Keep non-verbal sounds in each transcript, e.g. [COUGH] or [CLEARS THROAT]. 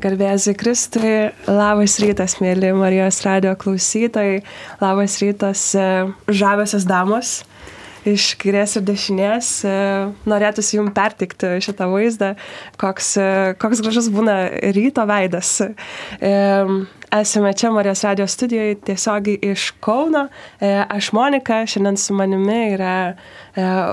Garbėzai Kristui, labas rytas, mėly Marijos radio klausytojai, labas rytas e, žavesios damos iš kairės ir dešinės. E, norėtųsi jums pertikti šitą vaizdą, koks, e, koks gražus būna ryto veidas. Esame čia Marijos radio studijoje tiesiogiai iš Kauno. Aš Monika, šiandien su manimi yra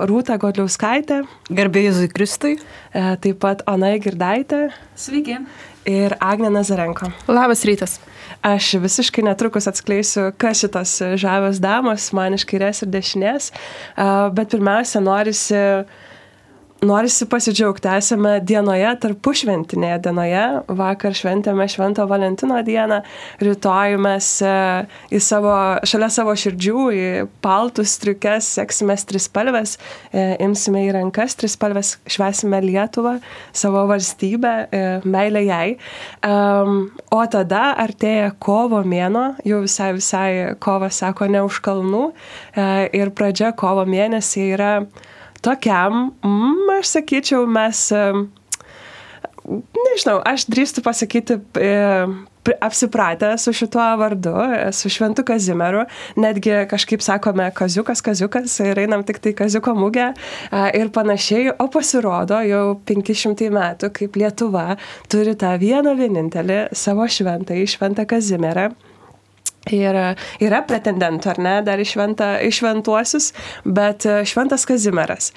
Rūta Godliauskaitė. Garbėjai Kristui. Taip pat Ona Girdaitė. Sveiki ir Agne Nazarenko. Labas rytas. Aš visiškai netrukus atskleisiu, kas šitos žavios damos, man iš kairės ir dešinės, bet pirmiausia, norisi norisi pasidžiaugti. Esame dienoje, tarpušventinėje dienoje. Vakar šventėme Švento Valentino dieną, rytoj mes e, į savo, šalia savo širdžių, į paltus triukes, seksime trispalvės, e, imsime į rankas trispalvės, švesime Lietuvą, savo valstybę, e, meilę jai. O tada artėja kovo mėno, jau visai, visai kovas sako ne už kalnų ir pradžia kovo mėnesį yra tokiam, mm, aš sakyčiau, mes, nežinau, aš drįstu pasakyti, e, apsipratę su šituo vardu, su Šventu Kazimieru, netgi kažkaip sakome kaziukas, kaziukas ir einam tik tai kaziuko mūgę ir panašiai, o pasirodo jau 500 metų, kaip Lietuva turi tą vieną vienintelį savo šventąjį, Šventą Kazimierą. Ir yra pretendentų, ar ne, dar išventa, išventuosius, bet e, šventas Kazimieras.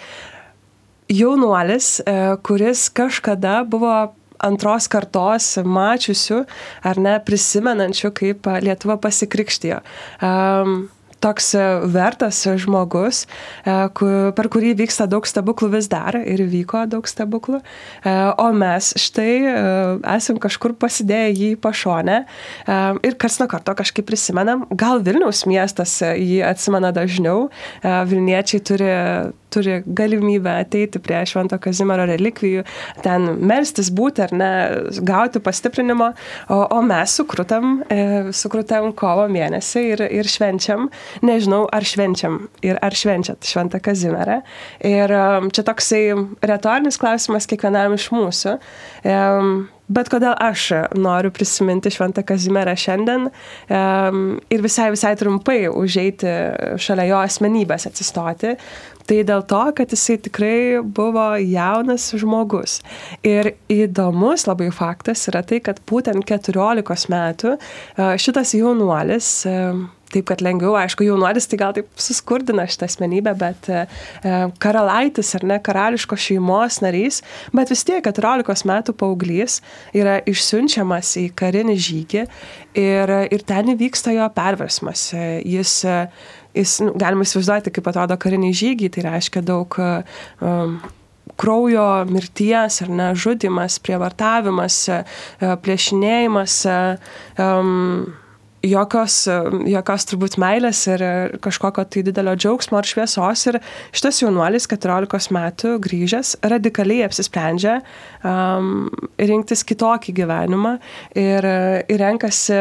Jaunuolis, e, kuris kažkada buvo antros kartos mačiusių, ar ne, prisimenančių, kaip Lietuva pasikrikštijo. Um, toks e, vertas žmogus, e, per kurį vyksta daug stebuklų vis dar ir vyko daug stebuklų, e, o mes štai esam kažkur pasidėję jį pašonę ir kas nuo karto kažkaip prisimenam, gal Vilniaus miestas jį atsimena dažniau, Vilniečiai turi turi galimybę ateiti prie Švento Kazimiero relikvijų, ten melstis būti ar ne, gauti pastiprinimo, o, o mes sukrutam, e, sukrutam kovo mėnesį ir, ir švenčiam, nežinau, ar švenčiam ir ar švenčiat Šventą Kazimierą. Ir e, čia toksai retorinis klausimas kiekvienam iš mūsų. E, Bet kodėl aš noriu prisiminti Šventą Kazimierą šiandien um, ir visai, visai trumpai užeiti šalia jo asmenybės atsistoti, tai dėl to, kad jisai tikrai buvo jaunas žmogus. Ir įdomus labai faktas yra tai, kad būtent 14 metų šitas jaunuolis um, taip kad lengviau, aišku, jaunuolis tai gal taip suskurdina šitą asmenybę, bet e, e karalaitis ar ne karališkos šeimos narys, bet vis tiek 14 metų paauglys yra išsiunčiamas į karinį žygį ir, ir ten įvyksta jo perversmas. E, jis, e, jis nu, galima įsivaizduoti, kaip atrodo kariniai žygiai, tai reiškia daug um, kraujo mirties ar ne žudimas, prievartavimas, plėšinėjimas. Um, jokios, jokios turbūt meilės ir kažkokio tai didelio džiaugsmo ar šviesos. Ir šitas jaunuolis 14 metų grįžęs radikaliai apsisprendžia um, rinktis kitokį gyvenimą ir, ir renkasi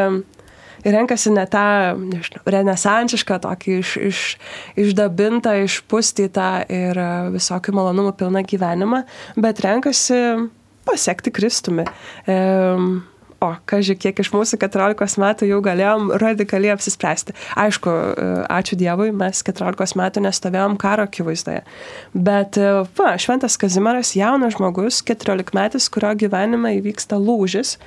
ir renkasi ne tą, nežinau, renesansišką, tokį iš, iš, išdabintą, išpustytą ir visokių malonumų pilną gyvenimą, bet renkasi pasiekti Kristumi. Um, o, kažkai kiek iš mūsų 14 metų jau galėjom radikaliai apsispręsti. Aišku, e, ačiū Dievui, mes 14 metų nestovėjom karo akivaizdoje. Bet, e, va, Šventas Kazimieras jaunas žmogus, 14 metais, kurio gyvenime įvyksta lūžis.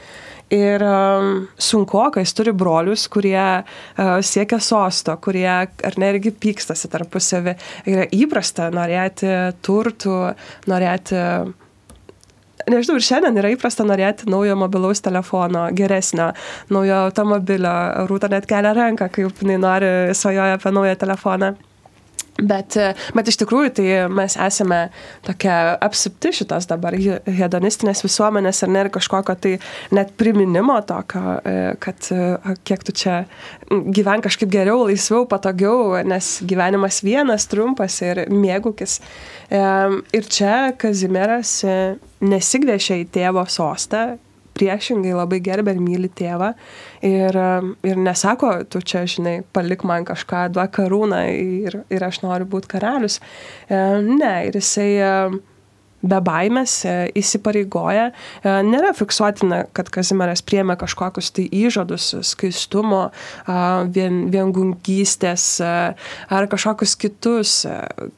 Ir um, sunku, kai jis turi brolius, kurie uh, siekia sosto, kurie ar nergi pykstasi tarpusavį. Yra įprasta norėti turtų, norėti nežinau, ir šiandien yra įprasta norėti naujo mobilaus telefono, geresnio, naujo automobilio. Rūta net kelia ranką, kai jinai nori svajoja apie naują telefoną. Bet, bet iš tikrųjų tai mes esame tokia apsupti šitos dabar hedonistinės visuomenės ar ne ir kažkokio tai net priminimo tokio, e, kad e, kiek tu čia gyven kažkaip geriau, laisviau, patogiau, nes gyvenimas vienas, trumpas ir mėgukis. E, ir čia Kazimieras nesigvešia į tėvo sostą, priešingai labai gerbė ir myli tėvą ir, ir nesako, tu čia, žinai, palik man kažką, duok karūną ir, ir aš noriu būti karalius. E, ne, ir jisai e, be baimės įsipareigoja. Nėra fiksuotina, kad Kazimieras priemė kažkokius tai įžadus skaistumo, vien, viengungystės ar kažkokius kitus,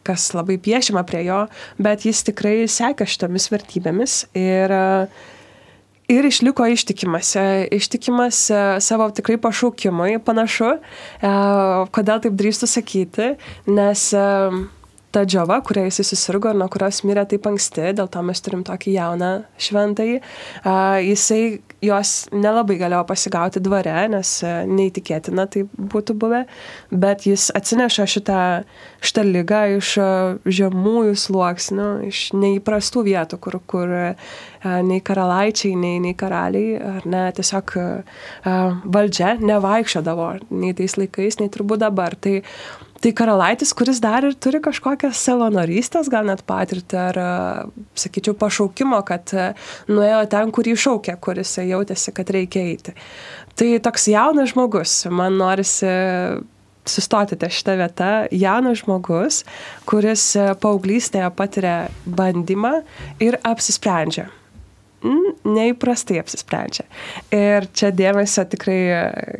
kas labai piešima prie jo, bet jis tikrai seka šitomis vertybėmis ir Ir išliko ištikimas, ištikimas savo tikrai pašaukimui, panašu, kodėl taip drįstu sakyti, nes ta džiova, kurią jisai susirgo ir nuo kurios mirė taip anksti, dėl to mes turim tokį jauną šventąjį, jisai jos nelabai galėjo pasigauti dvare, nes neįtikėtina tai būtų buvę, bet jis atsineša šitą, šitą lygą iš žemųjų sluoksnių, iš neįprastų vietų, kur, kur nei karalaičiai, nei, nei karaliai, ar ne, tiesiog valdžia nevaikščiodavo nei tais laikais, nei turbūt dabar. Tai tai karalaitis, kuris dar ir turi kažkokią savanorystės, gal net patirtį, ar, sakyčiau, pašaukimo, kad nuėjo ten, kur jį šaukė, kuris jautėsi, kad reikia eiti. Tai toks jaunas žmogus, man norisi sustoti ties šitą vietą, jaunas žmogus, kuris paauglystėje patiria bandymą ir apsisprendžia neįprastai apsisprendžia. Ir čia dėmesio tikrai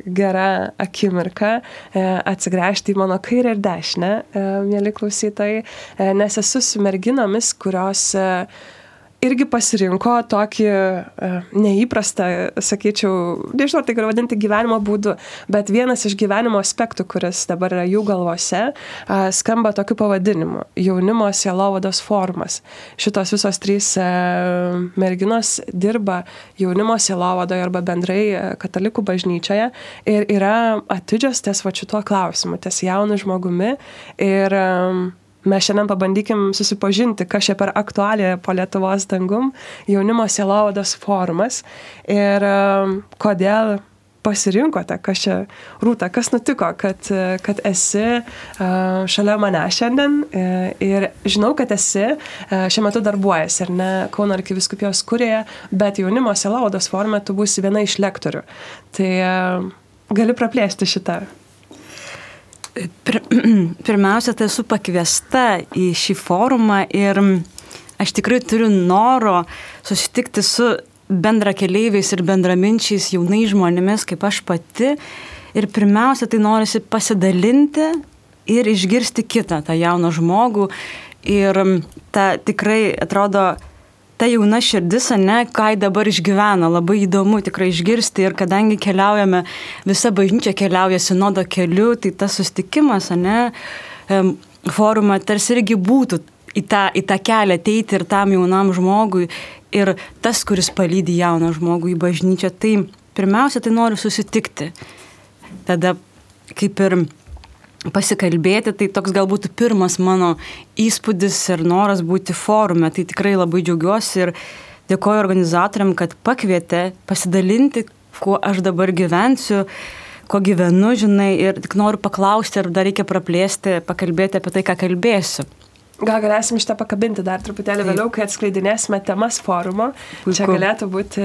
gera akimirka e, atsigręžti į mano kairę ir dešinę, e, mėly klausytojai, e, nes esu su merginomis, kurios irgi pasirinko tokį e, neįprastą, sakyčiau, nežinau, tai galiu vadinti gyvenimo būdu, bet vienas iš gyvenimo aspektų, kuris dabar yra jų galvose, skamba tokiu pavadinimu - jaunimo sielovados formas. Šitos visos trys e, merginos dirba jaunimo sielovadoje arba bendrai e, katalikų bažnyčioje ir yra atidžios ties va šituo klausimu, ties jaunu žmogumi ir mes šiandien pabandykim susipažinti, kas čia per aktualiją po Lietuvos dangum, jaunimo sielovados formas ir um, kodėl pasirinkote, kas čia, Rūta, kas nutiko, kad, kad esi uh, šalia mane šiandien uh, ir žinau, kad esi uh, šiuo metu darbuojasi, ar ne, Kauno arkiviskupijos kurėje, bet jaunimo sielovados forma tu būsi viena iš lektorių. Tai gali praplėsti šitą Pir, [CLEARS THROAT] pirmiausia, tai esu pakviesta į šį forumą ir aš tikrai turiu noro susitikti su bendrakeleiviais ir bendraminčiais jaunais žmonėmis, kaip aš pati. Ir pirmiausia, tai norisi pasidalinti ir išgirsti kitą, tą jauną žmogų. Ir ta tikrai atrodo ta jauna širdis, ne, ką dabar išgyvena, labai įdomu tikrai išgirsti ir kadangi keliaujame, visa bažnyčia keliauja sinodo keliu, tai tas sustikimas, ne, forumą tarsi irgi būtų į tą, į tą kelią ateiti ir tam jaunam žmogui ir tas, kuris palydė jauną žmogų į bažnyčią, tai pirmiausia, tai noriu susitikti. Tada kaip ir pasikalbėti, tai toks galbūt pirmas mano įspūdis ir noras būti forume. Tai tikrai labai džiaugiuosi ir dėkoju organizatoriam, kad pakvietė pasidalinti, kuo aš dabar gyvensiu, kuo gyvenu, žinai, ir tik noriu paklausti, ar dar reikia praplėsti, pakalbėti apie tai, ką kalbėsiu. Gal galėsim šitą pakabinti dar truputėlį vėliau, kai atskleidinėsime temas forumo. Puiku. Čia galėtų būti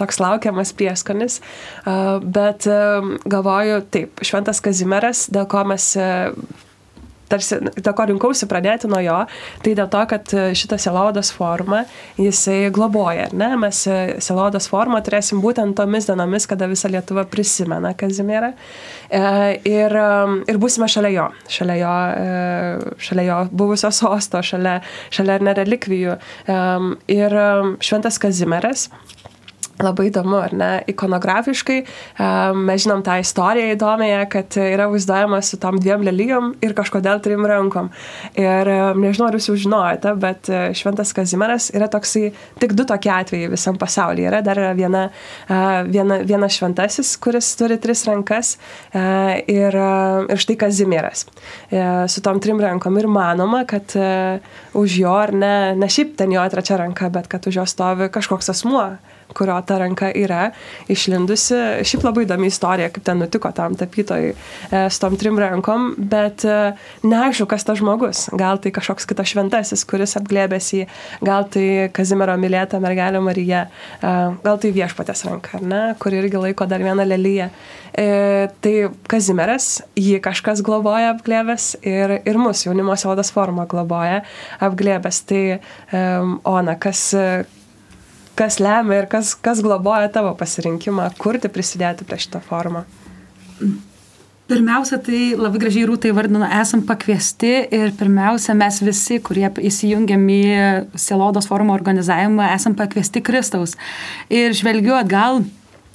toks laukiamas prieskonis, bet galvoju, taip, Šventas Kazimieras, dėl ko mes tarsi, dėl ko rinkausi pradėti nuo jo, tai dėl to, kad šitą selodos formą jisai globoja, ne? Mes selodos formą turėsim būtent tomis dienomis, kada visa Lietuva prisimena Kazimierą e, ir, ir būsime šalia jo, šalia jo, e, šalia jo buvusio sosto, šalia, šalia nerelikvijų. E, ir šventas Kazimieras Labai įdomu, ar ne, ikonografiškai. Mes žinom tą istoriją įdomiąją, kad yra vaizduojamas su tom dviem lelyjom ir kažkodėl trim rankom. Ir nežinau, ar jūs jau žinojate, bet e, Šventas Kazimieras yra toksai, tik du tokie atvejai visam pasaulyje. Yra dar viena, viena, vienas šventasis, kuris turi tris rankas ir, ir štai Kazimieras e, su tom trim rankom. Ir manoma, kad e, už jo, ar ne, ne šiaip ten jo trečia ranka, bet kad už jo stovi kažkoks asmuo kurio ta ranka yra išlindusi. Šiaip labai įdomi istorija, kaip ten nutiko tam tapytojui e, su tom trim rankom, bet e, neaišku, kas tas žmogus. Gal tai kažkoks kitas šventasis, kuris apglėbės jį, gal tai Kazimiero mylėta mergelė Marija, e, gal tai viešpatės ranka, ne, kuri irgi laiko dar vieną lelyje. Tai Kazimieras, jį kažkas globoja apglėbęs ir, ir mūsų jaunimo sielodas forma globoja apglėbęs. Tai Ona, kas, kas lemia ir kas, kas globoja tavo pasirinkimą kurti, prisidėti prie šitą formą? Pirmiausia, tai labai gražiai rūtai vardino, esam pakviesti ir pirmiausia, mes visi, kurie įsijungiam į Selodos forumo organizavimą, esam pakviesti Kristaus. Ir žvelgiu atgal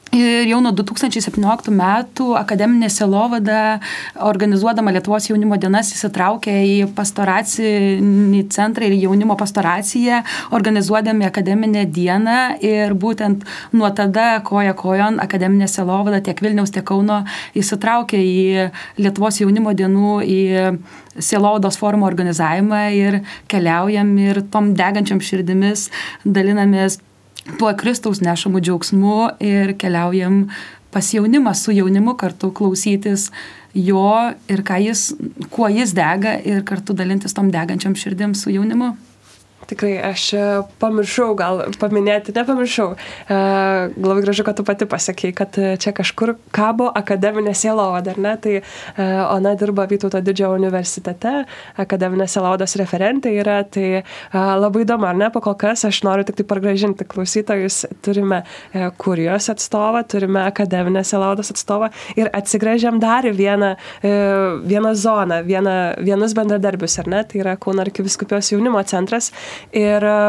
Ir jau nuo 2017 metų akademinė Selovada, organizuodama Lietuvos jaunimo dienas, įsitraukė į pastoracinį centrą ir jaunimo pastoraciją, organizuodami akademinę dieną. Ir būtent nuo tada koja kojon akademinė Selovada tiek Vilniaus, tiek Kauno įsitraukė į Lietuvos jaunimo dienų, į Selovados forumo organizavimą ir keliaujam ir tom degančiam širdimis dalinamės tuo Kristaus nešamu džiaugsmu ir keliaujam pas jaunimą, su jaunimu kartu klausytis jo ir jis, kuo jis dega ir kartu dalintis tom degančiam širdim su jaunimu. Tikrai, aš e, pamiršau gal paminėti, nepamiršau. E, labai gražu, kad tu pati pasakėjai, kad e, čia kažkur kabo akademinė sielovada, ar ne? Tai ona dirba Vytauto didžiojo universitete, akademinė sielovados referentė yra, tai labai įdomu, ar ne? Pakol kas aš noriu tik tai pargražinti klausytojus. Turime kurijos atstovą, turime akademinę sielovados atstovą ir atsigręžiam dar vieną, vieną zoną, vieną, vienus bendradarbius, ar ne? Tai yra Kauno arkiviskupijos jaunimo centras Ir e,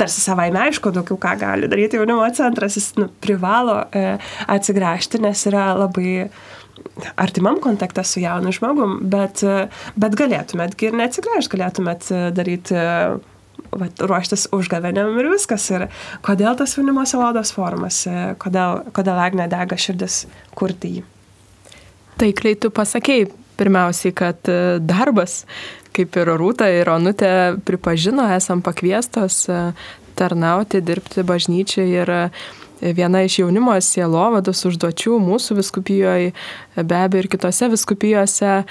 tarsi savaime aišku, daugiau ką gali daryti jaunimo centras, jis nu, privalo e, atsigręžti, nes yra labai artimam kontakte su jaunu žmogum, bet, e, bet galėtumėt ir neatsigręžti, galėtumėt e, daryti vat, ruoštis užgavėniam ir viskas. Ir kodėl tas jaunimo salodos formas, kodėl, kodėl Agne dega širdis kurti jį. Taikliai tu pasakėjai pirmiausiai, kad darbas kaip ir Rūta ir Onutė pripažino, esam pakviestos e, tarnauti, dirbti bažnyčiai ir e, viena iš jaunimo sielovados užduočių mūsų viskupijoje, be abejo ir kitose viskupijose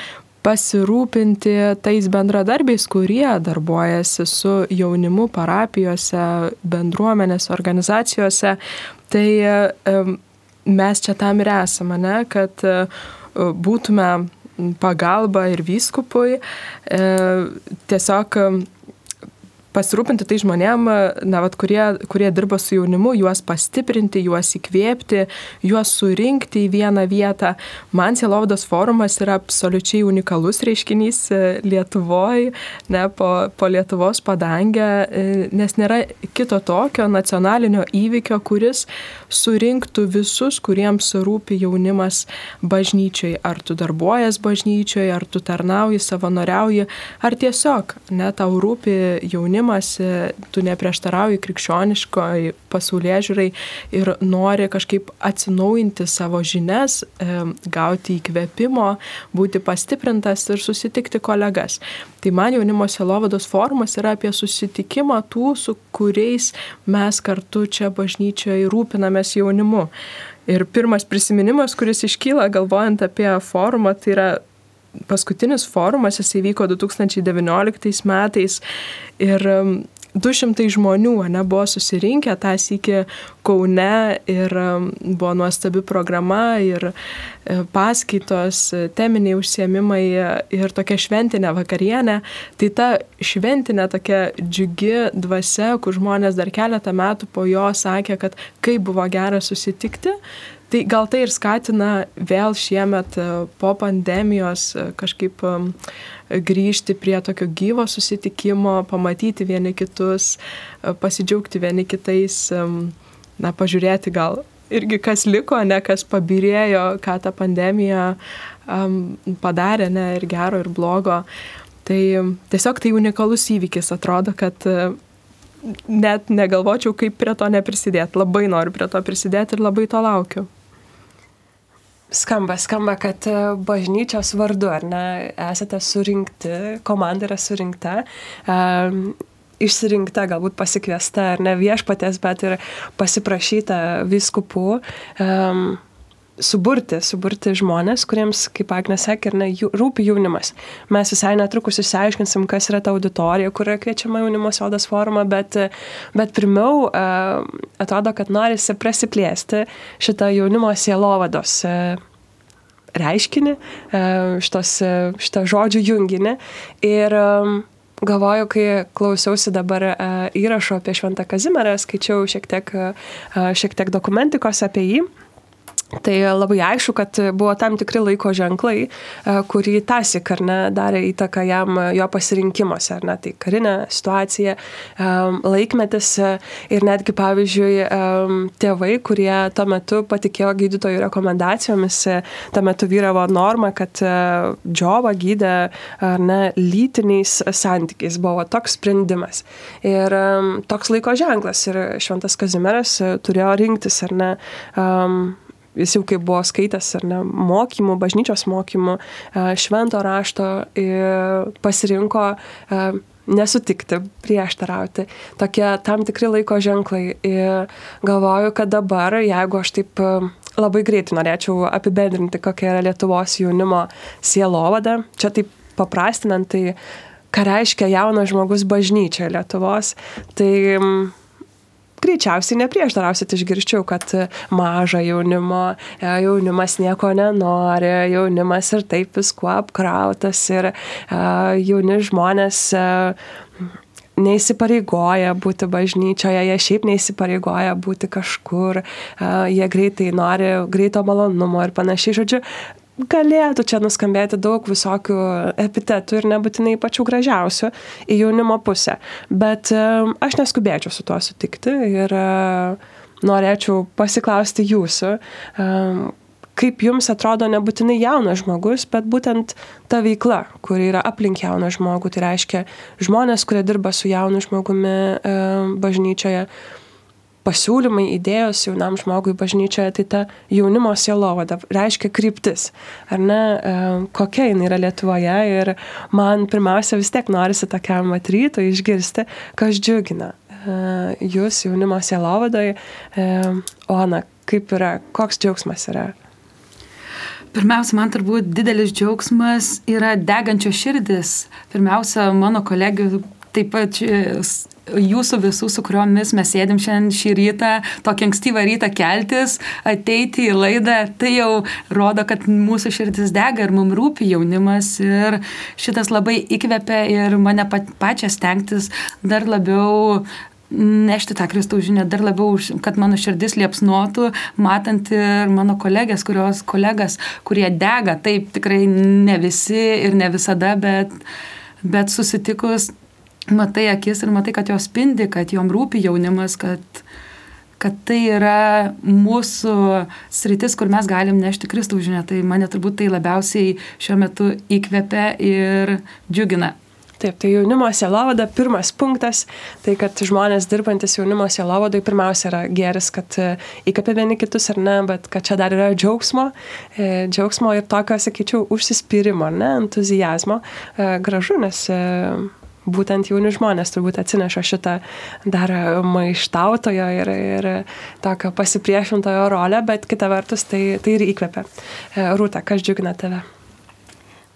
pasirūpinti tais bendradarbiais, kurie darbuojasi su jaunimu parapijose, bendruomenės organizacijose. Tai e, mes čia tam ir esame, ne, kad būtume pagalba ir vyskupui. E, tiesiog pasirūpinti tai žmonėm, na, vat, kurie, kurie dirba su jaunimu, juos pastiprinti, juos įkvėpti, juos surinkti į vieną vietą. Man Sielovdos forumas yra absoliučiai unikalus reiškinys e, Lietuvoje, ne po, po Lietuvos padangę, e, nes nėra kito tokio nacionalinio įvykio, kuris surinktų visus, kuriems rūpi jaunimas bažnyčiai. Ar tu darbuojas bažnyčioje, ar tu tarnauji, savanoriauji, ar tiesiog, ne, tau rūpi jaunimas jaunimas, tu neprieštarauji krikščioniškoj pasaulyje žiūrai ir nori kažkaip atsinaujinti savo žinias, gauti įkvėpimo, būti pastiprintas ir susitikti kolegas. Tai man jaunimo selovados forumas yra apie susitikimą tų, su kuriais mes kartu čia bažnyčioje rūpinamės jaunimu. Ir pirmas prisiminimas, kuris iškyla galvojant apie forumą, tai yra paskutinis forumas, jis įvyko 2019 metais ir 200 um, žmonių ne, buvo susirinkę tą sykį Kaune ir um, buvo nuostabi programa ir e, paskaitos, e, teminiai užsiemimai ir tokia šventinė vakarienė. Tai ta šventinė tokia džiugi dvasia, kur žmonės dar keletą metų po jo sakė, kad kaip buvo gera susitikti, Tai gal tai ir skatina vėl šiemet e, po pandemijos e, kažkaip grįžti prie tokio gyvo susitikimo, pamatyti vieni kitus, e, pasidžiaugti vieni kitais, na, pažiūrėti gal irgi kas liko, ne kas pabirėjo, ką ta pandemija um, padarė, ne ir gero, ir blogo. Tai tiesiog tai unikalus įvykis, atrodo, kad net negalvočiau, kaip prie to neprisidėti. Labai noriu prie to prisidėti ir labai to laukiu. Skamba, skamba, kad e, bažnyčios vardu, ar ne, esate surinkti, komanda yra surinkta. Um, išsirinkta, galbūt pasikviesta, ar ne viešpatės, bet ir pasiprašyta viskupų. Um, suburti, suburti žmonės, kuriems, kaip Agne sakė, ne, rūpi jaunimas. Mes visai netrukus išsiaiškinsim, kas yra ta auditorija, kur yra kviečiama jaunimo sodas forma, bet, bet pirmiau atrodo, kad norisi prasiplėsti šitą jaunimo sielovados reiškinį, šitos, šitą žodžių junginį. Ir galvoju, kai klausiausi dabar įrašo apie Šventą Kazimierą, skaičiau šiek tiek, šiek tiek dokumentikos apie jį. Tai labai aišku, kad buvo tam tikri laiko ženklai, e, kurį tasik ar ne darė įtaką jam jo pasirinkimuose, ar ne, tai karinė situacija, e, laikmetis e, ir netgi, pavyzdžiui, tėvai, kurie tuo metu patikėjo gydytojų rekomendacijomis, tuo metu vyravo norma, kad džiovą gydė ar ne lytiniais santykiais, buvo toks sprendimas. Ir toks laiko ženklas ir Šventas Kazimieras turėjo rinktis, ar ne, jis jau kaip buvo skaitęs ar ne mokymų, bažnyčios mokymų, e, švento rašto pasirinko e, nesutikti, prieštarauti. Tokie tam tikri laiko ženklai. Ir galvoju, kad dabar, jeigu aš taip e, labai greitai norėčiau apibendrinti, kokia yra Lietuvos jaunimo sielovada, čia taip paprastinant, tai ką reiškia jaunas žmogus bažnyčia Lietuvos, tai greičiausiai neprieštarausit išgirščiau, kad maža jaunimo, e, jaunimas nieko nenori, jaunimas ir taip viskuo apkrautas ir e, jauni žmonės e, neįsipareigoja būti bažnyčioje, jie šiaip neįsipareigoja būti kažkur, jie greitai nori greito malonumo ir panašiai. Žodžiu, galėtų čia nuskambėti daug visokių epitetų ir nebūtinai pačių gražiausių į jaunimo pusę. Bet aš neskubėčiau su tuo sutikti ir e, norėčiau pasiklausti jūsų, kaip jums atrodo nebūtinai jaunas žmogus, bet būtent ta veikla, kuri yra aplink jauną žmogų, tai reiškia žmonės, kurie dirba su jaunu žmogumi bažnyčioje pasiūlymai, idėjos jaunam žmogui bažnyčioje, tai ta jaunimo sielovada reiškia kryptis, ar ne, e, kokia jinai yra Lietuvoje ir man pirmiausia vis tiek norisi tokiam atrytui išgirsti, kas džiugina e, jūs jaunimo sielovadai. E, Ona, kaip yra, koks džiaugsmas yra? Pirmiausia, man turbūt didelis džiaugsmas yra degančios širdis. Pirmiausia, mano kolegių taip pat jūsų visų, su kuriomis mes sėdim šiandien šį rytą, tokį ankstyvą rytą keltis, ateiti į laidą, tai jau rodo, kad mūsų širdis dega ir mums rūpi jaunimas ir šitas labai įkvepia ir mane pačią stengtis dar labiau nešti tą Kristaus žinią dar labiau, kad mano širdis liepsnuotų, matant ir mano kolegės, kurios kolegas, kurie dega, taip tikrai ne visi ir ne visada, bet, bet susitikus matai akis ir matai, kad jos spindi, kad jom rūpi jaunimas, kad, kad tai yra mūsų sritis, kur mes galim nešti Kristaus žinę. Tai mane turbūt tai labiausiai šiuo metu įkvepia ir džiugina. Taip, tai jaunimo sielovada, pirmas punktas, tai kad žmonės dirbantis jaunimo sielovadai pirmiausia yra geris, kad e, įkapė vieni kitus ar ne, bet kad čia dar yra džiaugsmo, e, džiaugsmo ir tokio, sakyčiau, užsispyrimo, ne, entuzijazmo. E, gražu, nes būtent jauni žmonės turbūt atsineša šitą dar maištautojo ir, ir tokio pasipriešintojo rolę, bet kita vertus tai, tai ir įkvepia. E, Rūta, kas džiugina tave?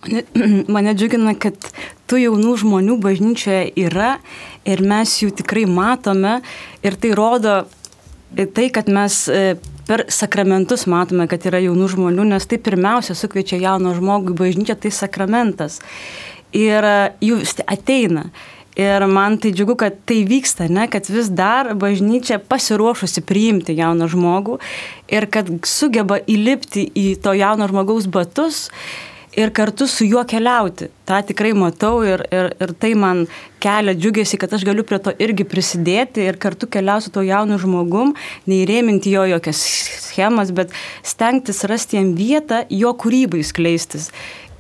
Mane, [CLEARS THROAT] mane džiugina, kad tų jaunų žmonių bažnyčioje yra ir mes jų tikrai matome ir tai rodo tai, kad mes e, per sakramentus matome, kad yra jaunų žmonių, nes tai pirmiausia sukviečia jauno žmogų į bažnyčią, tai sakramentas ir e, jų ateina. Ir man tai džiugu, kad tai vyksta, ne, kad vis dar bažnyčia pasiruošusi priimti jauną žmogų ir kad sugeba įlipti į to jauno žmogaus batus ir kartu su juo keliauti. Ta tikrai matau ir, ir, ir tai man kelia džiugesi, kad aš galiu prie to irgi prisidėti ir kartu keliausiu to jaunu žmogum, neįrėminti jo jokias schemas, bet stengtis rasti jam vietą jo kūrybai skleistis.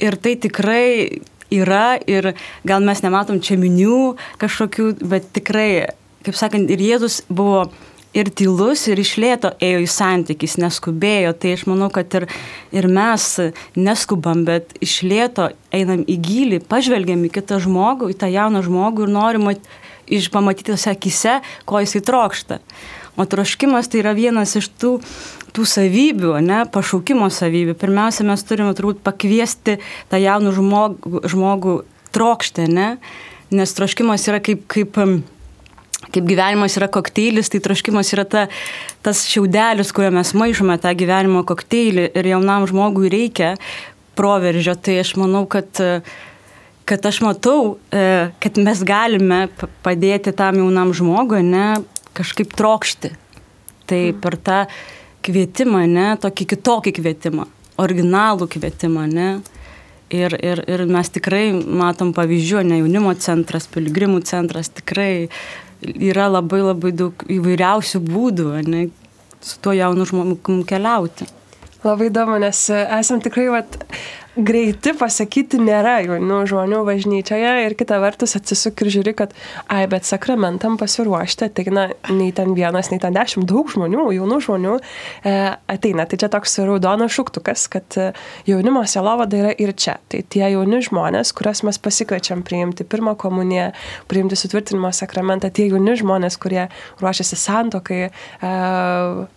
Ir tai tikrai yra ir gal mes nematom čia minių kažkokių, bet tikrai, kaip sakant, ir Jėzus buvo ir tylus, ir išlėto ėjo į santykis, neskubėjo. Tai aš manau, kad ir, ir mes neskubam, bet išlėto einam į gilį, pažvelgiam į kitą žmogų, į tą jauną žmogų ir norim iš pamatyti tose akise, ko jisai trokšta. O troškimas tai yra vienas iš tų, tų savybių, ne, pašaukimo savybių. Pirmiausia, mes turime turbūt pakviesti tą jauną žmogų, žmogų trokštę, ne? nes troškimas yra kaip, kaip, kaip gyvenimas yra kokteilis, tai troškimas yra ta, tas šiaudelis, kurio mes maišome tą gyvenimo kokteilį ir jaunam žmogui reikia proveržio. Tai aš manau, kad kad aš matau, kad mes galime padėti tam jaunam žmogui, ne, kažkaip trokšti. Tai mhm. per tą kvietimą, ne, tokį kitokį kvietimą, originalų kvietimą, ne. Ir, ir, ir mes tikrai matom pavyzdžių, ne jaunimo centras, piligrimų centras, tikrai yra labai labai daug įvairiausių būdų, ne, su tuo jaunu žmogu keliauti. Labai įdomu, nes esam tikrai, vat, greiti pasakyti nėra jaunų žmonių bažnyčioje ir kita vertus atsisuk ir žiūri, kad, ai, bet sakramentam pasiruošti ateina nei ten vienas, nei ten dešimt, daug žmonių, jaunų žmonių e, ateina. Tai čia toks raudonas šuktukas, kad e, jaunimo selovada yra ir čia. Tai tie jauni žmonės, kuriuos mes pasikviečiam priimti pirmą komuniją, priimti sutvirtinimo sakramentą, tie jauni žmonės, kurie ruošiasi santokai, e,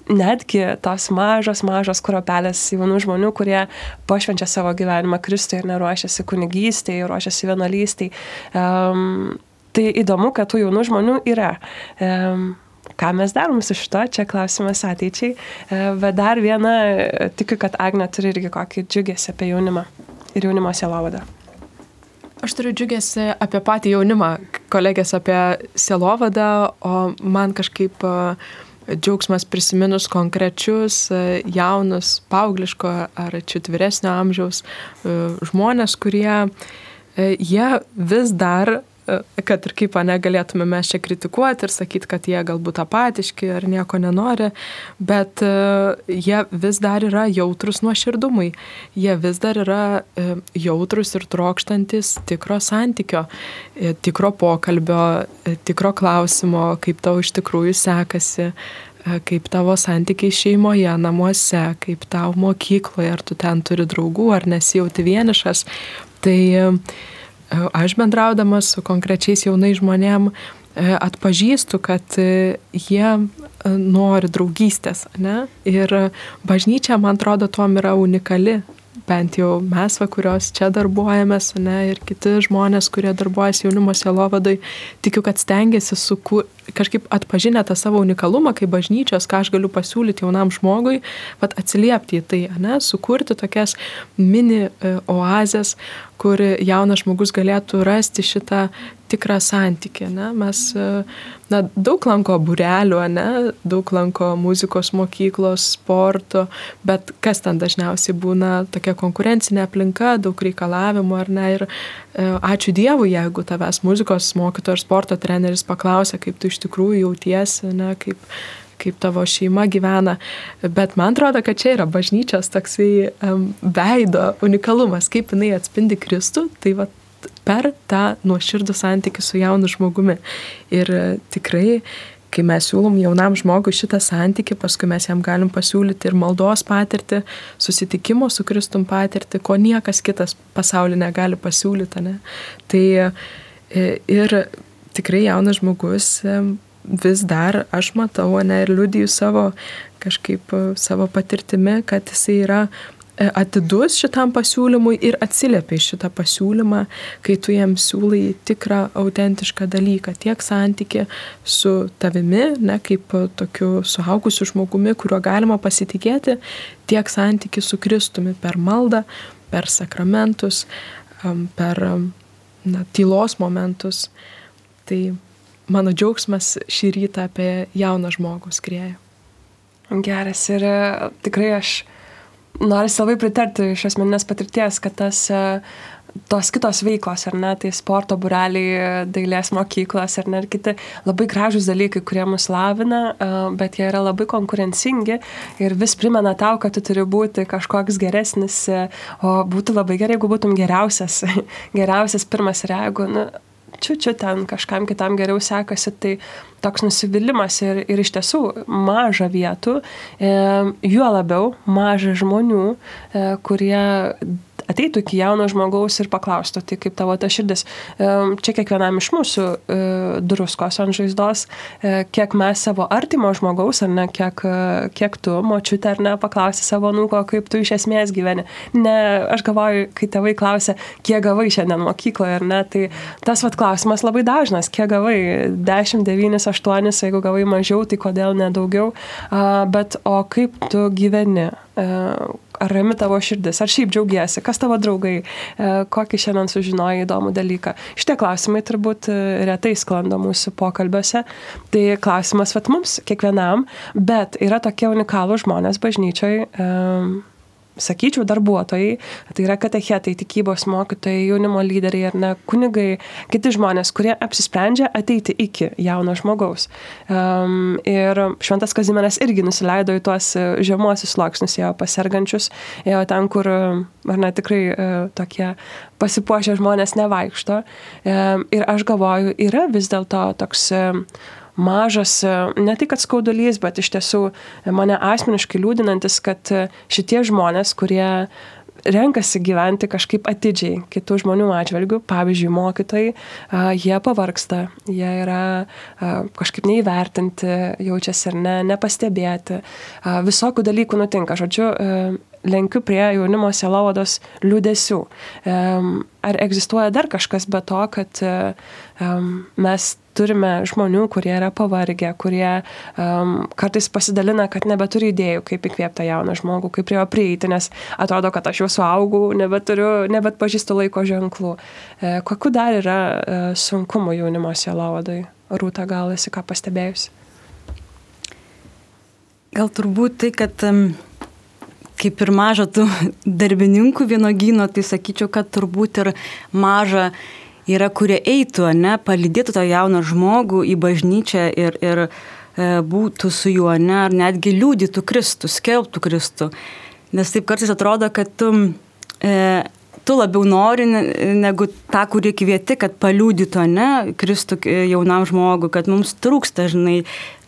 netgi tos mažos, mažos kuropelės jaunų žmonių, kurie pašvenčia savo gyvenimą gyvenimą Kristui ir neruošiasi kunigystėje, ruošiasi vienalystėje. Um, tai įdomu, kad tų jaunų žmonių yra. Um, ką mes darom su šito, čia klausimas ateičiai. Bet dar viena, tikiu, kad Agne turi irgi kokį džiugėsi apie jaunimą ir jaunimo sielovadą. Aš turiu džiugėsi apie patį jaunimą, kolegės apie sielovadą, o man kažkaip uh, džiaugsmas prisiminus konkrečius e, jaunus, paaugliško ar čiut vyresnio amžiaus e, žmonės, kurie e, jie vis dar kad ir kaip ane galėtume mes čia kritikuoti ir sakyti, kad jie galbūt apatiški ar nieko nenori, bet jie vis dar yra jautrus nuoširdumui, jie vis dar yra jautrus ir trokštantis tikro santykio, tikro pokalbio, tikro klausimo, kaip tau iš tikrųjų sekasi, kaip tavo santykiai šeimoje, namuose, kaip tau mokykloje, ar tu ten turi draugų, ar nesijauti vienišas. Tai aš bendraudamas su konkrečiais jaunais žmonėm atpažįstu, kad jie nori draugystės. Ne? Ir bažnyčia, man atrodo, tuom yra unikali bent jau mes, va, kurios čia darbuojamės, ne, ir kiti žmonės, kurie darbuojasi jaunimo sielovadai, tikiu, kad stengiasi sukur, kažkaip atpažinę tą savo unikalumą kaip bažnyčios, ką aš galiu pasiūlyti jaunam žmogui, vat, atsiliepti į tai, ne, sukurti tokias mini e, oazės, kur jaunas žmogus galėtų rasti šitą tikrą santykį. Ne? Mes na, daug lanko burelių, ne? daug lanko muzikos mokyklos, sporto, bet kas ten dažniausiai būna tokia konkurencinė aplinka, daug reikalavimų ar ne. Ir e, ačiū Dievui, jeigu tavęs muzikos mokytojas ar sporto treneris paklausia, kaip tu iš tikrųjų jautiesi, ne? kaip kaip tavo šeima gyvena. Bet man atrodo, kad čia yra bažnyčios toksai um, veido unikalumas, kaip jinai atspindi Kristų. Tai va per tą nuoširdų santykių su jaunu žmogumi. Ir e, tikrai, kai mes siūlom jaunam žmogui šitą santykių, paskui mes jam galim pasiūlyti ir maldos patirtį, susitikimo su Kristum patirtį, ko niekas kitas pasaulyje negali pasiūlyti. Ne? Tai e, ir tikrai jaunas žmogus vis dar aš matau, ne, ir liudiju savo kažkaip savo patirtimi, kad jisai yra E, atidus šitam pasiūlymui ir atsiliepia į šitą pasiūlymą, kai tu jam siūlai tikrą, autentišką dalyką, tiek santyki su tavimi, ne kaip tokiu suaugusiu žmogumi, kuriuo galima pasitikėti, tiek santyki su Kristumi per maldą, per sakramentus, per na, tylos momentus. Tai mano džiaugsmas šį rytą apie jauną žmogų skrieja. Geras ir e, tikrai aš norisi labai pritarti iš asmeninės patirties, kad tas e, tos kitos veiklos, ar ne, tai sporto bureliai, dailės mokyklos, ar ne, ir kiti labai gražus dalykai, kurie mus lavina, e, bet jie yra labai konkurencingi ir vis primena tau, kad tu turi būti kažkoks geresnis, o būtų labai gerai, jeigu būtum geriausias, [LAUGHS] geriausias pirmas ir jeigu, nu, čiučiu ten kažkam kitam geriau sekasi, tai toks nusivylimas ir, ir iš tiesų maža vietų, e, juo labiau maža žmonių, e, kurie ateitų iki jauno žmogaus ir paklaustų, tai kaip tavo ta širdis. Čia kiekvienam iš mūsų e, druskos ant žaizdos, e, kiek mes savo artimo žmogaus, ar ne, kiek, kiek tu, močiutė, ar ne, paklausi savo nuko, kaip tu iš esmės gyveni. Ne, aš galvoju, kai tėvai klausia, kiek gavai šiandien mokykloje, ar ne, tai tas vat klausimas labai dažnas, kiek gavai? 10, 9, 8, jeigu gavai mažiau, tai kodėl nedaugiau, bet o kaip tu gyveni, ar rami tavo širdis, ar šiaip džiaugiesi, kas tavo draugai, kokį šiandien sužinojai įdomų dalyką. Šitie klausimai turbūt e, retai sklando mūsų pokalbiuose, tai klausimas vat mums, kiekvienam, bet yra tokie unikalūs žmonės bažnyčioj. Um, sakyčiau, darbuotojai, tai yra katechetai, tikybos mokytojai, jaunimo lyderiai ar ne kunigai, kiti žmonės, kurie apsisprendžia ateiti iki jauno žmogaus. Um, ir Šventas Kazimieras irgi nusileido į tuos e, žemuosius sluoksnius, ėjo pasergančius, ėjo ten, kur, ar ne, tikrai uh, tokie pasipuošę žmonės nevaikšto. Um, ir aš galvoju, yra vis dėlto toks uh, mažas, e, ne tik kad skaudulys, bet iš tiesų mane asmeniškai liūdinantis, kad e, šitie žmonės, kurie renkasi gyventi kažkaip atidžiai kitų žmonių atžvilgių, pavyzdžiui, mokytojai, jie pavarksta, jie yra kažkaip neįvertinti, jaučiasi ir ne, nepastebėti. Visokių dalykų nutinka. Žodžiu, e, lenkiu prie jaunimo selovados liūdėsių. Ar egzistuoja dar kažkas be to, kad mes turime žmonių, kurie yra pavargę, kurie um, kartais pasidalina, kad nebeturi idėjų, kaip įkvėpti jauną žmogų, kaip prie jo prieiti, nes atrodo, kad aš jau suaugau, nebeturiu, nebet pažįstu laiko ženklų. E, kokiu dar yra e, sunkumų jaunimo sielovadai? Rūta, gal esi ką pastebėjusi? Gal turbūt tai, kad um, kaip ir maža tų [LAUGHS] darbininkų vienogyno, tai sakyčiau, kad turbūt ir maža yra, kurie eitų, ne, palydėtų tą jauną žmogų į bažnyčią ir, ir e, būtų su juo, ne, ar netgi liūdytų Kristų, skelbtų Kristų. Nes taip kartais atrodo, kad tu, e, tu labiau nori negu tą, kurį kvieti, kad paliūdytų, ne, Kristų e, jaunam žmogui, kad mums trūksta, žinai,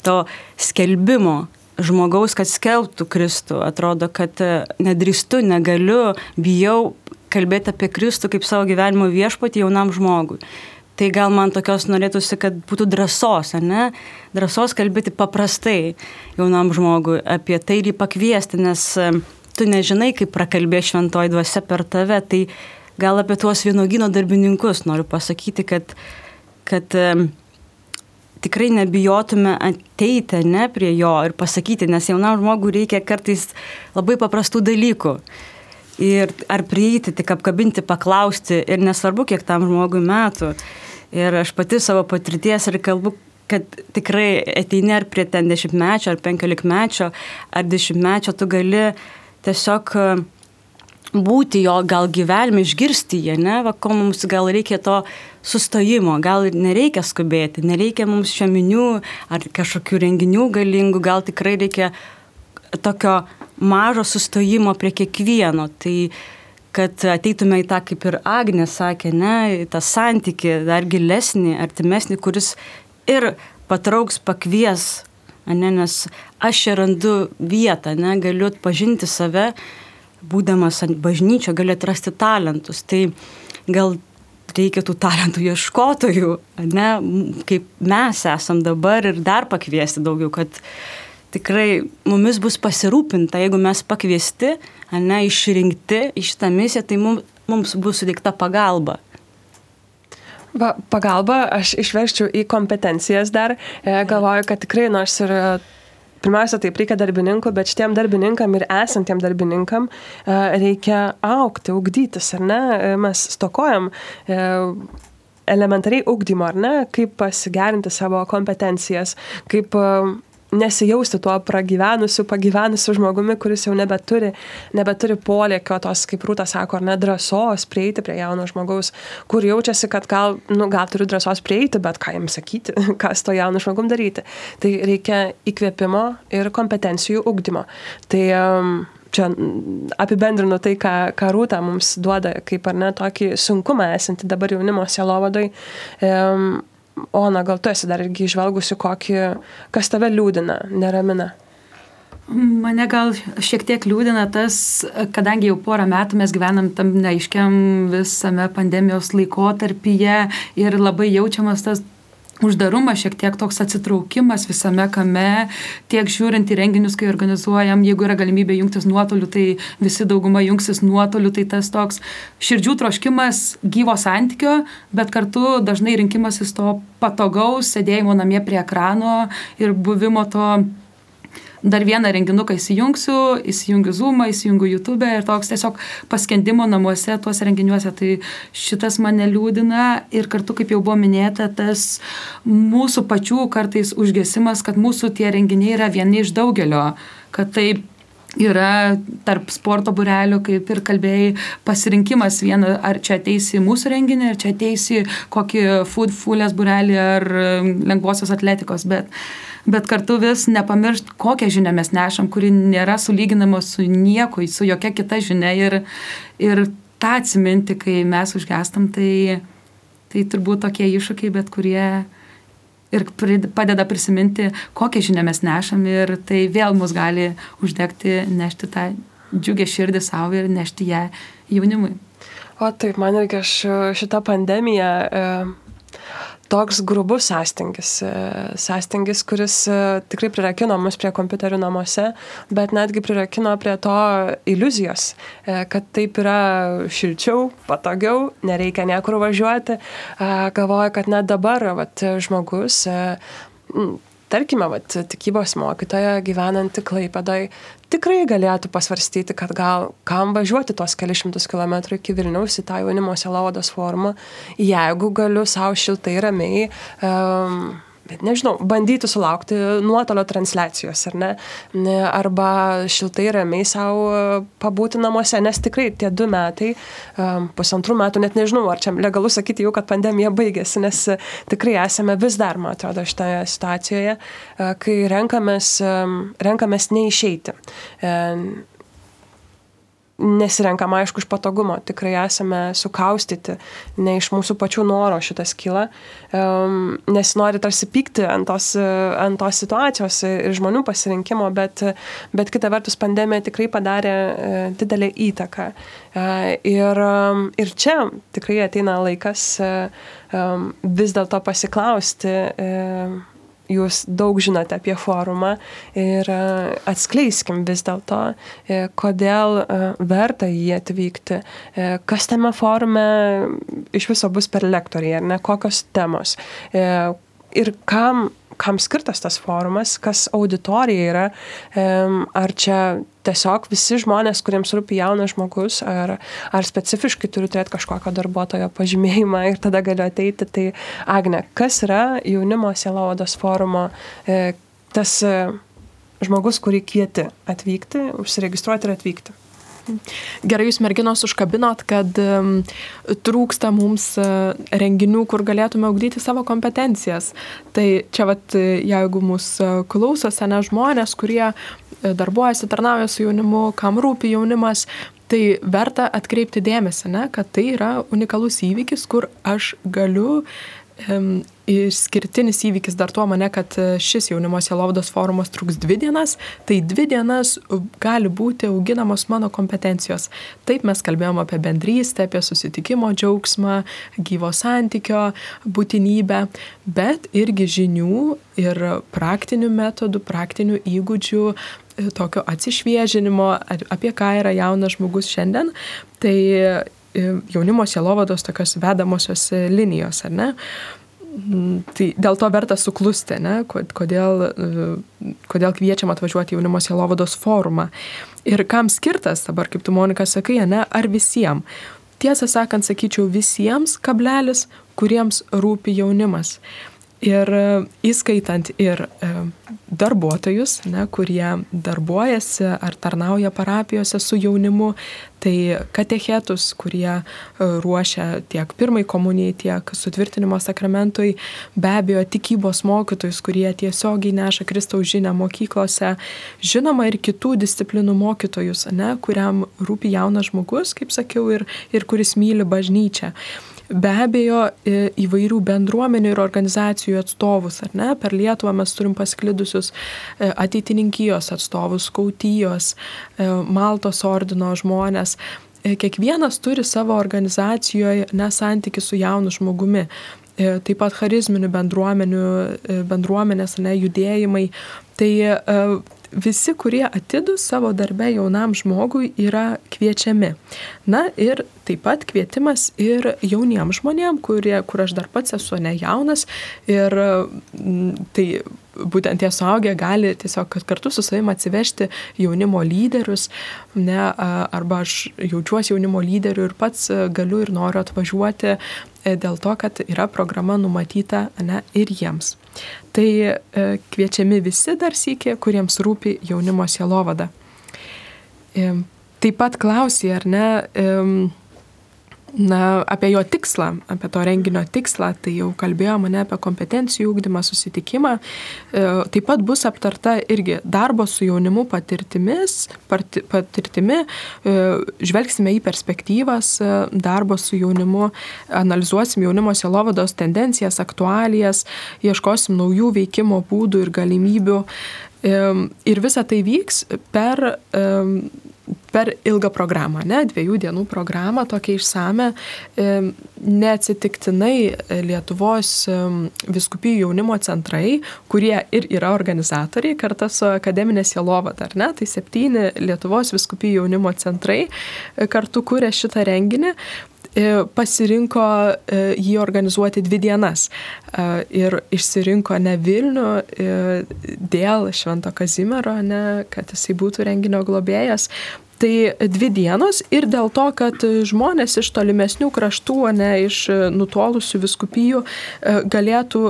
to skelbimo žmogaus, kad skelbtų Kristų. Atrodo, kad e, nedrįstu, negaliu, bijau kalbėti apie Kristų kaip savo gyvenimo viešpatį jaunam žmogui. Tai gal man tokios norėtųsi, kad būtų drąsos, ne? Drąsos kalbėti paprastai jaunam žmogui apie tai ir jį pakviesti, nes e, tu nežinai, kaip prakalbė šventoji dvasia per tave. Tai gal apie tuos vienogino darbininkus noriu pasakyti, kad, kad um, tikrai nebijotume ateiti ne prie jo ir pasakyti, nes jaunam žmogui reikia kartais labai paprastų dalykų. Ir ar prieiti, tik apkabinti, paklausti ir nesvarbu, kiek tam žmogui metų. Ir aš pati savo patirties ir kalbu, kad tikrai ateini ar prie ten dešimtmečio, ar penkiolikmečio, ar dešimtmečio, tu gali tiesiog būti jo gal gyvenime, išgirsti jį, ne, va, ko mums gal reikia to sustojimo, gal nereikia skubėti, nereikia mums šiaminių ar kažkokių renginių galingų, gal tikrai reikia tokio mažo sustojimo prie kiekvieno. Tai kad ateitume į tą, kaip ir Agnė sakė, ne, tą santyki dar gilesnį, artimesnį, kuris ir patrauks, pakvies, ne, nes aš čia randu vietą, ne, galiu atpažinti save, būdamas bažnyčio, galiu atrasti talentus. Tai gal reikia tų talentų ieškotojų, ne, kaip mes esam dabar ir dar pakviesti daugiau, kad tikrai mumis bus pasirūpinta, jeigu mes pakviesti, ne, išrinkti į šitą misiją, tai mums, mums bus suteikta pagalba. Va, pagalba aš išverščiau į kompetencijas dar. E, galvoju, kad tikrai nors ir pirmiausia, taip reikia darbininkų, bet šitiem darbininkam ir esantiem darbininkam e, reikia aukti, ugdytis, ar ne? E, mes stokojam elementariai ugdymo, ar ne? Kaip pasigerinti savo kompetencijas, kaip nesijausti tuo pragyvenusiu, pagyvenusiu žmogumi, kuris jau nebeturi, nebeturi polėkio tos, kaip Rūta sako, ar ne drąsos prieiti prie jauno žmogaus, kur jaučiasi, kad gal, nu, gal turiu drąsos prieiti, bet ką jam sakyti, [LAUGHS] ką su to jaunu žmogum daryti. Tai reikia įkvėpimo ir kompetencijų ugdymo. Tai um, čia apibendrinu tai, ką, ką Rūta mums duoda, kaip ar ne tokį sunkumą esanti dabar jaunimo sielovadai. Um, Ona, gal tu esi dar irgi išvelgusi kokį, kas tave liūdina, neramina? Mane gal šiek tiek liūdina tas, kadangi jau porą metų mes gyvenam tam neaiškiam visame pandemijos laikotarpyje ir labai jaučiamas tas uždarumas, šiek tiek toks atsitraukimas visame kame, tiek žiūrint į renginius, kai organizuojam, jeigu yra galimybė jungtis nuotoliu, tai visi dauguma jungsis nuotoliu, tai tas toks širdžių troškimas gyvo santykio, bet kartu dažnai rinkimasis to patogaus sėdėjimo namie prie ekrano ir buvimo to dar vieną renginuką įsijungsiu, įsijungiu Zoom, įsijungiu YouTube ir toks tiesiog paskendimo namuose tuose renginiuose. Tai šitas mane liūdina ir kartu, kaip jau buvo minėta, tas mūsų pačių kartais užgesimas, kad mūsų tie renginiai yra vieni iš daugelio, kad tai yra tarp sporto burelių, kaip ir kalbėjai, pasirinkimas vieno, ar čia ateisi mūsų renginį, ar čia ateisi kokį food fulės burelį ar lengvosios atletikos, bet bet kartu vis nepamiršt, kokią žinią mes nešam, kuri nėra sulyginama su nieko, su jokia kita žinia ir, ir tą atsiminti, kai mes užgestam, tai, tai turbūt tokie iššūkiai, bet kurie ir padeda prisiminti, kokią žinią mes nešam ir tai vėl mus gali uždegti, nešti tą džiugę širdį savo ir nešti ją jaunimui. O taip, man irgi aš šitą pandemiją e, toks grubus sąstingis. E, sąstingis, kuris e, tikrai prirakino mus prie kompiuterių namuose, bet netgi prirakino prie to iliuzijos, e, kad taip yra šilčiau, patogiau, nereikia niekur važiuoti. Galvoju, kad net dabar vat, žmogus tarkime, vat, tikybos mokytoja gyvenanti Klaipėdai tikrai galėtų pasvarstyti, kad gal kam važiuoti tuos kelišimtus kilometrų iki Vilniaus į tą jaunimo selovados formą, jeigu galiu savo šiltai ramiai um, bet nežinau, bandyti sulaukti nuotolio transliacijos, ar ne, arba šiltai ramiai savo pabūti namuose, nes tikrai tie du metai, pusantrų metų, net nežinau, ar čia legalu sakyti jau, kad pandemija baigėsi, nes tikrai esame vis dar, man atrodo, šitoje situacijoje, kai renkamės, renkamės neišeiti nesirenkam aišku iš patogumo, tikrai esame sukaustyti, ne iš mūsų pačių noro šitas kyla, um, nes nori tarsi pykti ant tos, ant tos situacijos ir žmonių pasirinkimo, bet, bet kita vertus pandemija tikrai padarė uh, didelį įtaką. Uh, ir, um, ir čia tikrai ateina laikas uh, um, vis dėlto pasiklausti. Uh, jūs daug žinote apie forumą ir e, atskleiskim vis dėlto, e, kodėl e, verta jį atvykti, kas tame forume iš viso bus per lektoriai, ar ne, kokios temos ir kam kam skirtas tas forumas, kas auditorija yra, ar čia tiesiog visi žmonės, kuriems rūpi jaunas žmogus, ar, ar specifiškai turiu turėti kažkokio darbuotojo pažymėjimą ir tada galiu ateiti. Tai Agne, kas yra jaunimo sielovados forumo e, tas e, žmogus, kurį kvieti atvykti, užsiregistruoti ir atvykti? Gerai, jūs merginos užkabinot, kad um, trūksta mums uh, renginių, kur galėtume augdyti savo kompetencijas. Tai čia, vat, jeigu mūsų klauso sena žmonės, kurie darbuojasi, tarnauja su jaunimu, kam rūpi jaunimas, tai verta atkreipti dėmesį, ne, kad tai yra unikalus įvykis, kur aš galiu Išskirtinis įvykis dar tuo mane, kad e, šis jaunimo sielovdos forumas truks dvi dienas, tai dvi dienas gali būti auginamos mano kompetencijos. Taip mes kalbėjome apie bendrystę, apie susitikimo džiaugsmą, gyvo santykio būtinybę, bet irgi žinių ir praktinių metodų, praktinių įgūdžių, e, tokio atsišviežinimo, apie ką yra jaunas žmogus šiandien. Tai jaunimo sielovados tokios vedamosios linijos, ar ne? Mm, tai dėl to verta suklusti, ne? Kodėl, kodėl kviečiam atvažiuoti jaunimo sielovados forumą. Ir kam skirtas dabar, kaip tu Monika sakai, ne? Ar visiems? Tiesą sakant, sakyčiau visiems kablelis, kuriems rūpi jaunimas. Ir e, įskaitant ir e, darbuotojus, ne, kurie darbuojasi ar tarnauja parapijose su jaunimu, tai katechetus, kurie e, ruošia tiek pirmai komunijai, tiek sutvirtinimo sakramentui, be abejo tikybos mokytojus, kurie tiesiogiai neša Kristaus žinę mokyklose, žinoma ir kitų disciplinų mokytojus, ne, kuriam rūpi jaunas žmogus, kaip sakiau, ir, ir kuris myli bažnyčią. Be abejo e, įvairių bendruomenių ir organizacijų atstovus, ar ne? Per Lietuvą mes turim pasklidusius e, ateitininkijos atstovus, skautijos, Maltos ordino žmonės kiekvienas turi savo organizacijoje nesantykį su jaunu žmogumi. Taip pat charizminių bendruomenių, bendruomenės, ne, judėjimai. Tai visi, kurie atidus savo darbę jaunam žmogui, yra kviečiami. Na ir taip pat kvietimas ir jauniems žmonėms, kurie, kur aš dar pats esu ne jaunas ir tai būtent tie suaugę gali tiesiog kartu su savim atsivežti jaunimo lyderius, ne, arba aš jaučiuosi jaunimo lyderiu ir pats galiu ir noriu atvažiuoti e, dėl to, kad yra programa numatyta ne, ir jiems. Tai e, kviečiami visi dar sykė, kuriems rūpi jaunimo sielovada. E, taip pat klausė, ar ne, na, apie jo tikslą, apie to renginio tikslą, tai jau kalbėjo mane apie kompetencijų ūkdymą, susitikimą. E, taip pat bus aptarta irgi darbo su jaunimu patirtimis, patirtimi, e, žvelgsime į perspektyvas e, darbo su jaunimu, analizuosim jaunimo sielovados tendencijas, aktualijas, ieškosim naujų veikimo būdų ir galimybių. Ir visa tai vyks per per ilgą programą, ne, dviejų dienų programą, tokia išsame, neatsitiktinai Lietuvos viskupijų jaunimo centrai, kurie ir yra organizatoriai, kartu su akademinė sielovada, ar ne, tai septyni Lietuvos viskupijų jaunimo centrai e, kartu kūrė šitą renginį, pasirinko e, jį organizuoti dvi dienas. Ir išsirinko ne Vilnių dėl Švento Kazimiero, ne, kad jisai būtų renginio globėjas, Tai dvi dienos ir dėl to, kad žmonės iš tolimesnių kraštų, ne iš nutolusių viskupijų, e, galėtų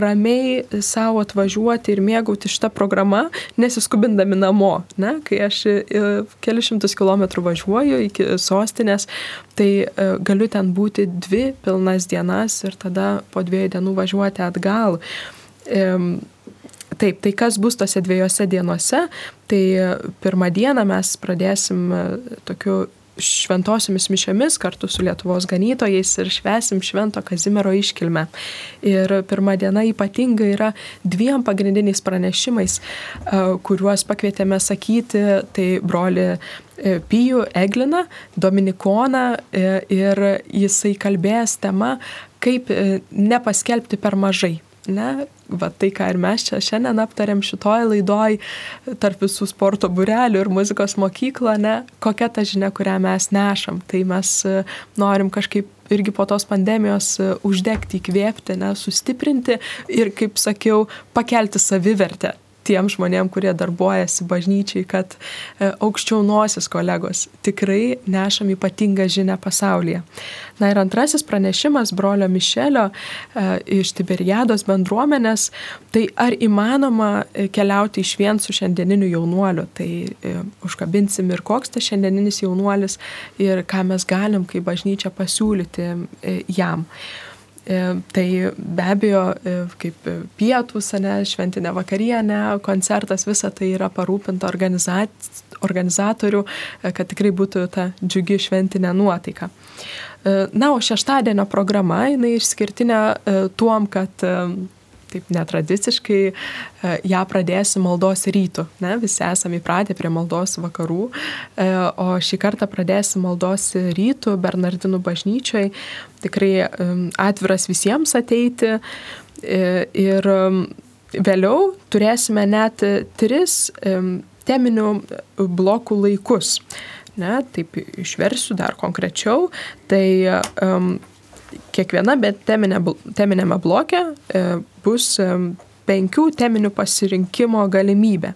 ramiai savo atvažiuoti ir mėgauti šitą programą, nesiskubindami namo. Ne? Kai aš e, kelius šimtus kilometrų važiuoju iki sostinės, tai e, galiu ten būti dvi pilnas dienas ir tada po dviejų dienų važiuoti atgal. Taip, tai kas bus tose dviejose dienose, tai pirmą dieną mes pradėsim e, tokiu šventosiomis mišiomis kartu su Lietuvos ganytojais ir švesim Švento Kazimiero iškilmę. Ir pirmą dieną ypatinga yra dviem pagrindiniais pranešimais, e, kuriuos pakvietėme sakyti, tai broli e, Pijų Egliną, Dominikoną ir jisai kalbės tema, kaip nepaskelbti per mažai ne, va tai, ką ir mes čia šiandien aptarėm šitoj laidoj, tarp visų sporto burelių ir muzikos mokyklo, ne, kokia ta žinia, kurią mes nešam. Tai mes e, norim kažkaip irgi po tos pandemijos e, uždegti, įkvėpti, ne, sustiprinti ir, kaip sakiau, pakelti savivertę tiem žmonėm, kurie darbuojasi bažnyčiai, kad e, aukščiau nosis kolegos tikrai nešam ypatingą žinę pasaulyje. Na ir antrasis pranešimas brolio Mišelio e, iš Tiberiados bendruomenės, tai ar įmanoma e, keliauti iš vien su šiandieniniu jaunuoliu, tai užkabinsim ir koks tas šiandieninis jaunuolis ir ką mes galim kaip bažnyčia pasiūlyti jam. E, tai be abejo, e, kaip pietus, ne, šventinė vakarienė, koncertas, visa tai yra parūpinta organizatorių, e, kad tikrai būtų ta džiugi šventinė nuotaika. Na, o šeštadienio programa, jinai išskirtinė tuom, kad taip netradiciškai e, ją pradėsiu maldos rytų. Ne? Visi esame įpratę prie maldos vakarų, e, o šį kartą pradėsiu maldos rytų Bernardinų bažnyčioj. Tikrai atviras visiems ateiti e, ir vėliau turėsime net tris teminių blokų laikus. Ne, taip išversiu dar konkrečiau. Tai um, kiekviena teminė, teminėme bloke e, bus e, penkių teminių pasirinkimo galimybė.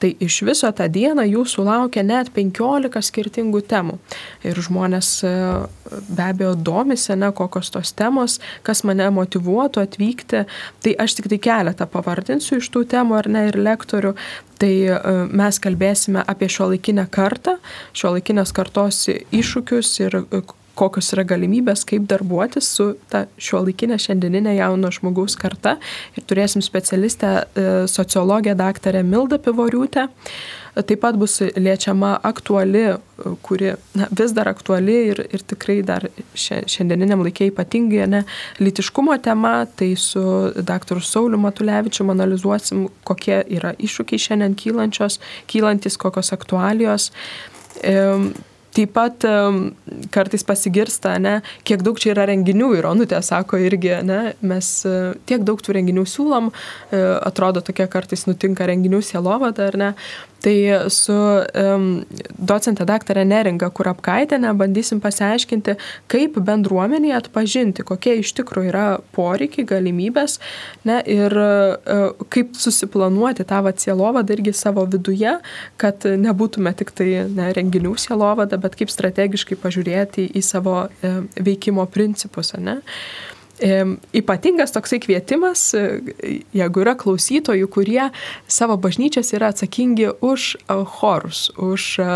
Tai iš viso tą dieną jūsų laukia net 15 skirtingų temų. Ir žmonės e, be abejo domisi, ne, kokios tos temos, kas mane motivuotų atvykti. Tai aš tik tai keletą pavardinsiu iš tų temų ar ne ir lektorių. Tai mes kalbėsime apie šio laikinę kartą, šio laikinės kartos iššūkius ir kokios yra galimybės, kaip darbuotis su ta šio laikinė šiandieninė jauno žmogaus karta. Ir turėsim specialistę e, sociologę daktarę Mildą Pivoriūtę. Taip pat bus liečiama aktuali, kuri na, vis dar aktuali ir, ir tikrai dar šiandieniniam laikė ypatingai, ne, lytiškumo tema, tai su dr. Sauliu Matulevičiu analizuosim, kokie yra iššūkiai šiandien kylančios, kylantis, kokios aktualijos. Taip pat kartais pasigirsta, ne, kiek daug čia yra renginių ir Onutė sako irgi, ne, mes e, tiek daug tų renginių siūlom, e, atrodo tokia kartais nutinka renginių sielovada, ar ne, Tai su um, docente daktarė Neringa Kurapkaitėne bandysim pasiaiškinti, kaip bendruomenėje atpažinti, kokie iš tikrųjų yra poreikiai, galimybės ne, ir uh, kaip susiplanuoti tą sielovadą irgi savo viduje, kad nebūtume tik tai ne, renginių sielovada, bet kaip strategiškai pažiūrėti į savo uh, veikimo principus. Ne. Uh, ypatingas toksai kvietimas, e, jeigu yra klausytojų, kurie savo bažnyčias yra atsakingi už e, chorus, už e,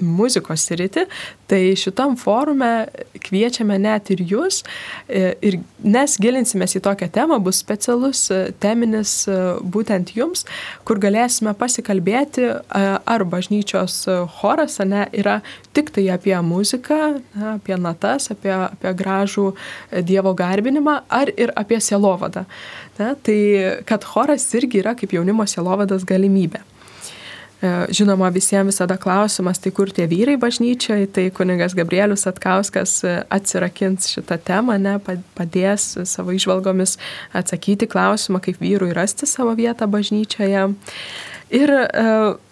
muzikos sritį, Tai šitam forume kviečiame net ir jūs, e, ir nes gilinsimės į tokią temą, bus specialus e, teminis e, būtent jums, kur galėsime pasikalbėti, ar bažnyčios choras ne, yra tik tai apie muziką, apie natas, apie, apie gražų Dievo garbinimą, ar ir apie sielovadą. Ne, tai kad choras irgi yra kaip jaunimo sielovadas galimybė. E, žinoma, visiems visada klausimas, tai kur tie vyrai bažnyčiai, tai kunigas Gabrielius Atkauskas e, atsirakins šitą temą, ne, padės savo išvalgomis atsakyti klausimą, kaip vyrui rasti savo vietą bažnyčioje. Ir e,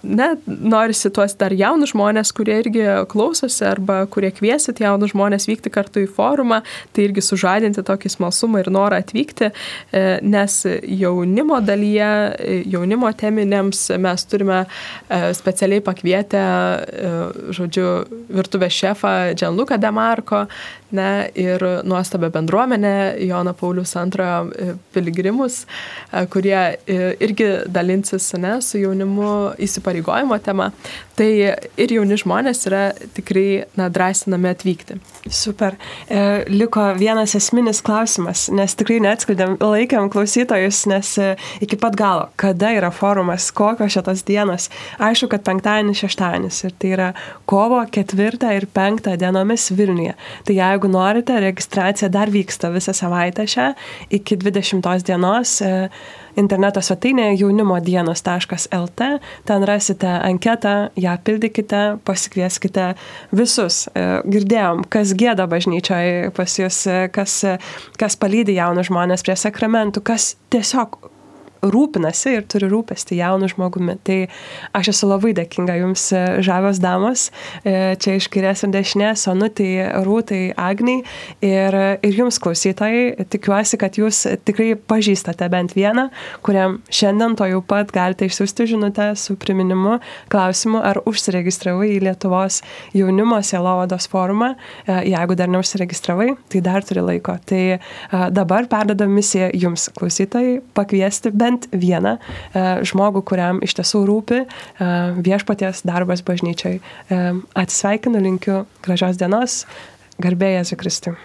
ne, norisi tuos dar jaunus žmonės, kurie irgi klausosi arba kurie kviesit jaunus žmonės vykti kartu į forumą, tai irgi sužadinti tokį smalsumą ir norą atvykti, e, nes jaunimo dalyje, jaunimo teminėms mes turime e, specialiai pakvietę, žodžiu, virtuvės šefą Džanluką Demarko, ne, ir nuostabę bendruomenę Joną Paulius II piligrimus, kurie irgi dalinsis ne, su jaunimu įsipareigojimo tema, tai ir jauni žmonės yra tikrai na, drąsinami atvykti. Super. E, liko vienas esminis klausimas, nes tikrai neatskleidėm, laikėm klausytojus, nes e, iki pat galo, kada yra forumas, kokios šitos dienos. Aišku, kad penktadienis, šeštadienis ir tai yra kovo ketvirtą ir penktą dienomis Vilniuje. Tai jeigu norite, registracija dar vyksta visą savaitę šią iki 20 dienos. E, interneto svetainėje jaunimodienos.lt. Ten rasite anketą, ją pildykite, pasikvieskite visus. E, girdėjom, kas gėda bažnyčioje pas jūs, e, kas, kas palydi jaunus žmonės prie sakramentų, kas tiesiog rūpinasi ir turi rūpestį jaunu žmogumi. Tai aš esu labai dėkinga jums, e, žavios damos, e, čia iš kairės ir dešinės, Onutai, Rūtai, Agniai ir, ir jums klausytojai. Tikiuosi, kad jūs tikrai pažįstate bent vieną, kuriam šiandien to jau pat galite išsiųsti žinutę su priminimu, klausimu, ar užsiregistravai į Lietuvos jaunimo sielovados forumą. E, jeigu dar neužsiregistravai, tai dar turi laiko. Tai dabar perdedam misiją jums, klausytojai, pakviesti bent bent vieną e, žmogų, kuriam iš tiesų rūpi e, viešpaties darbas bažnyčiai. E, atsisveikinu, linkiu gražios dienos, garbėjai Jėzui Kristui.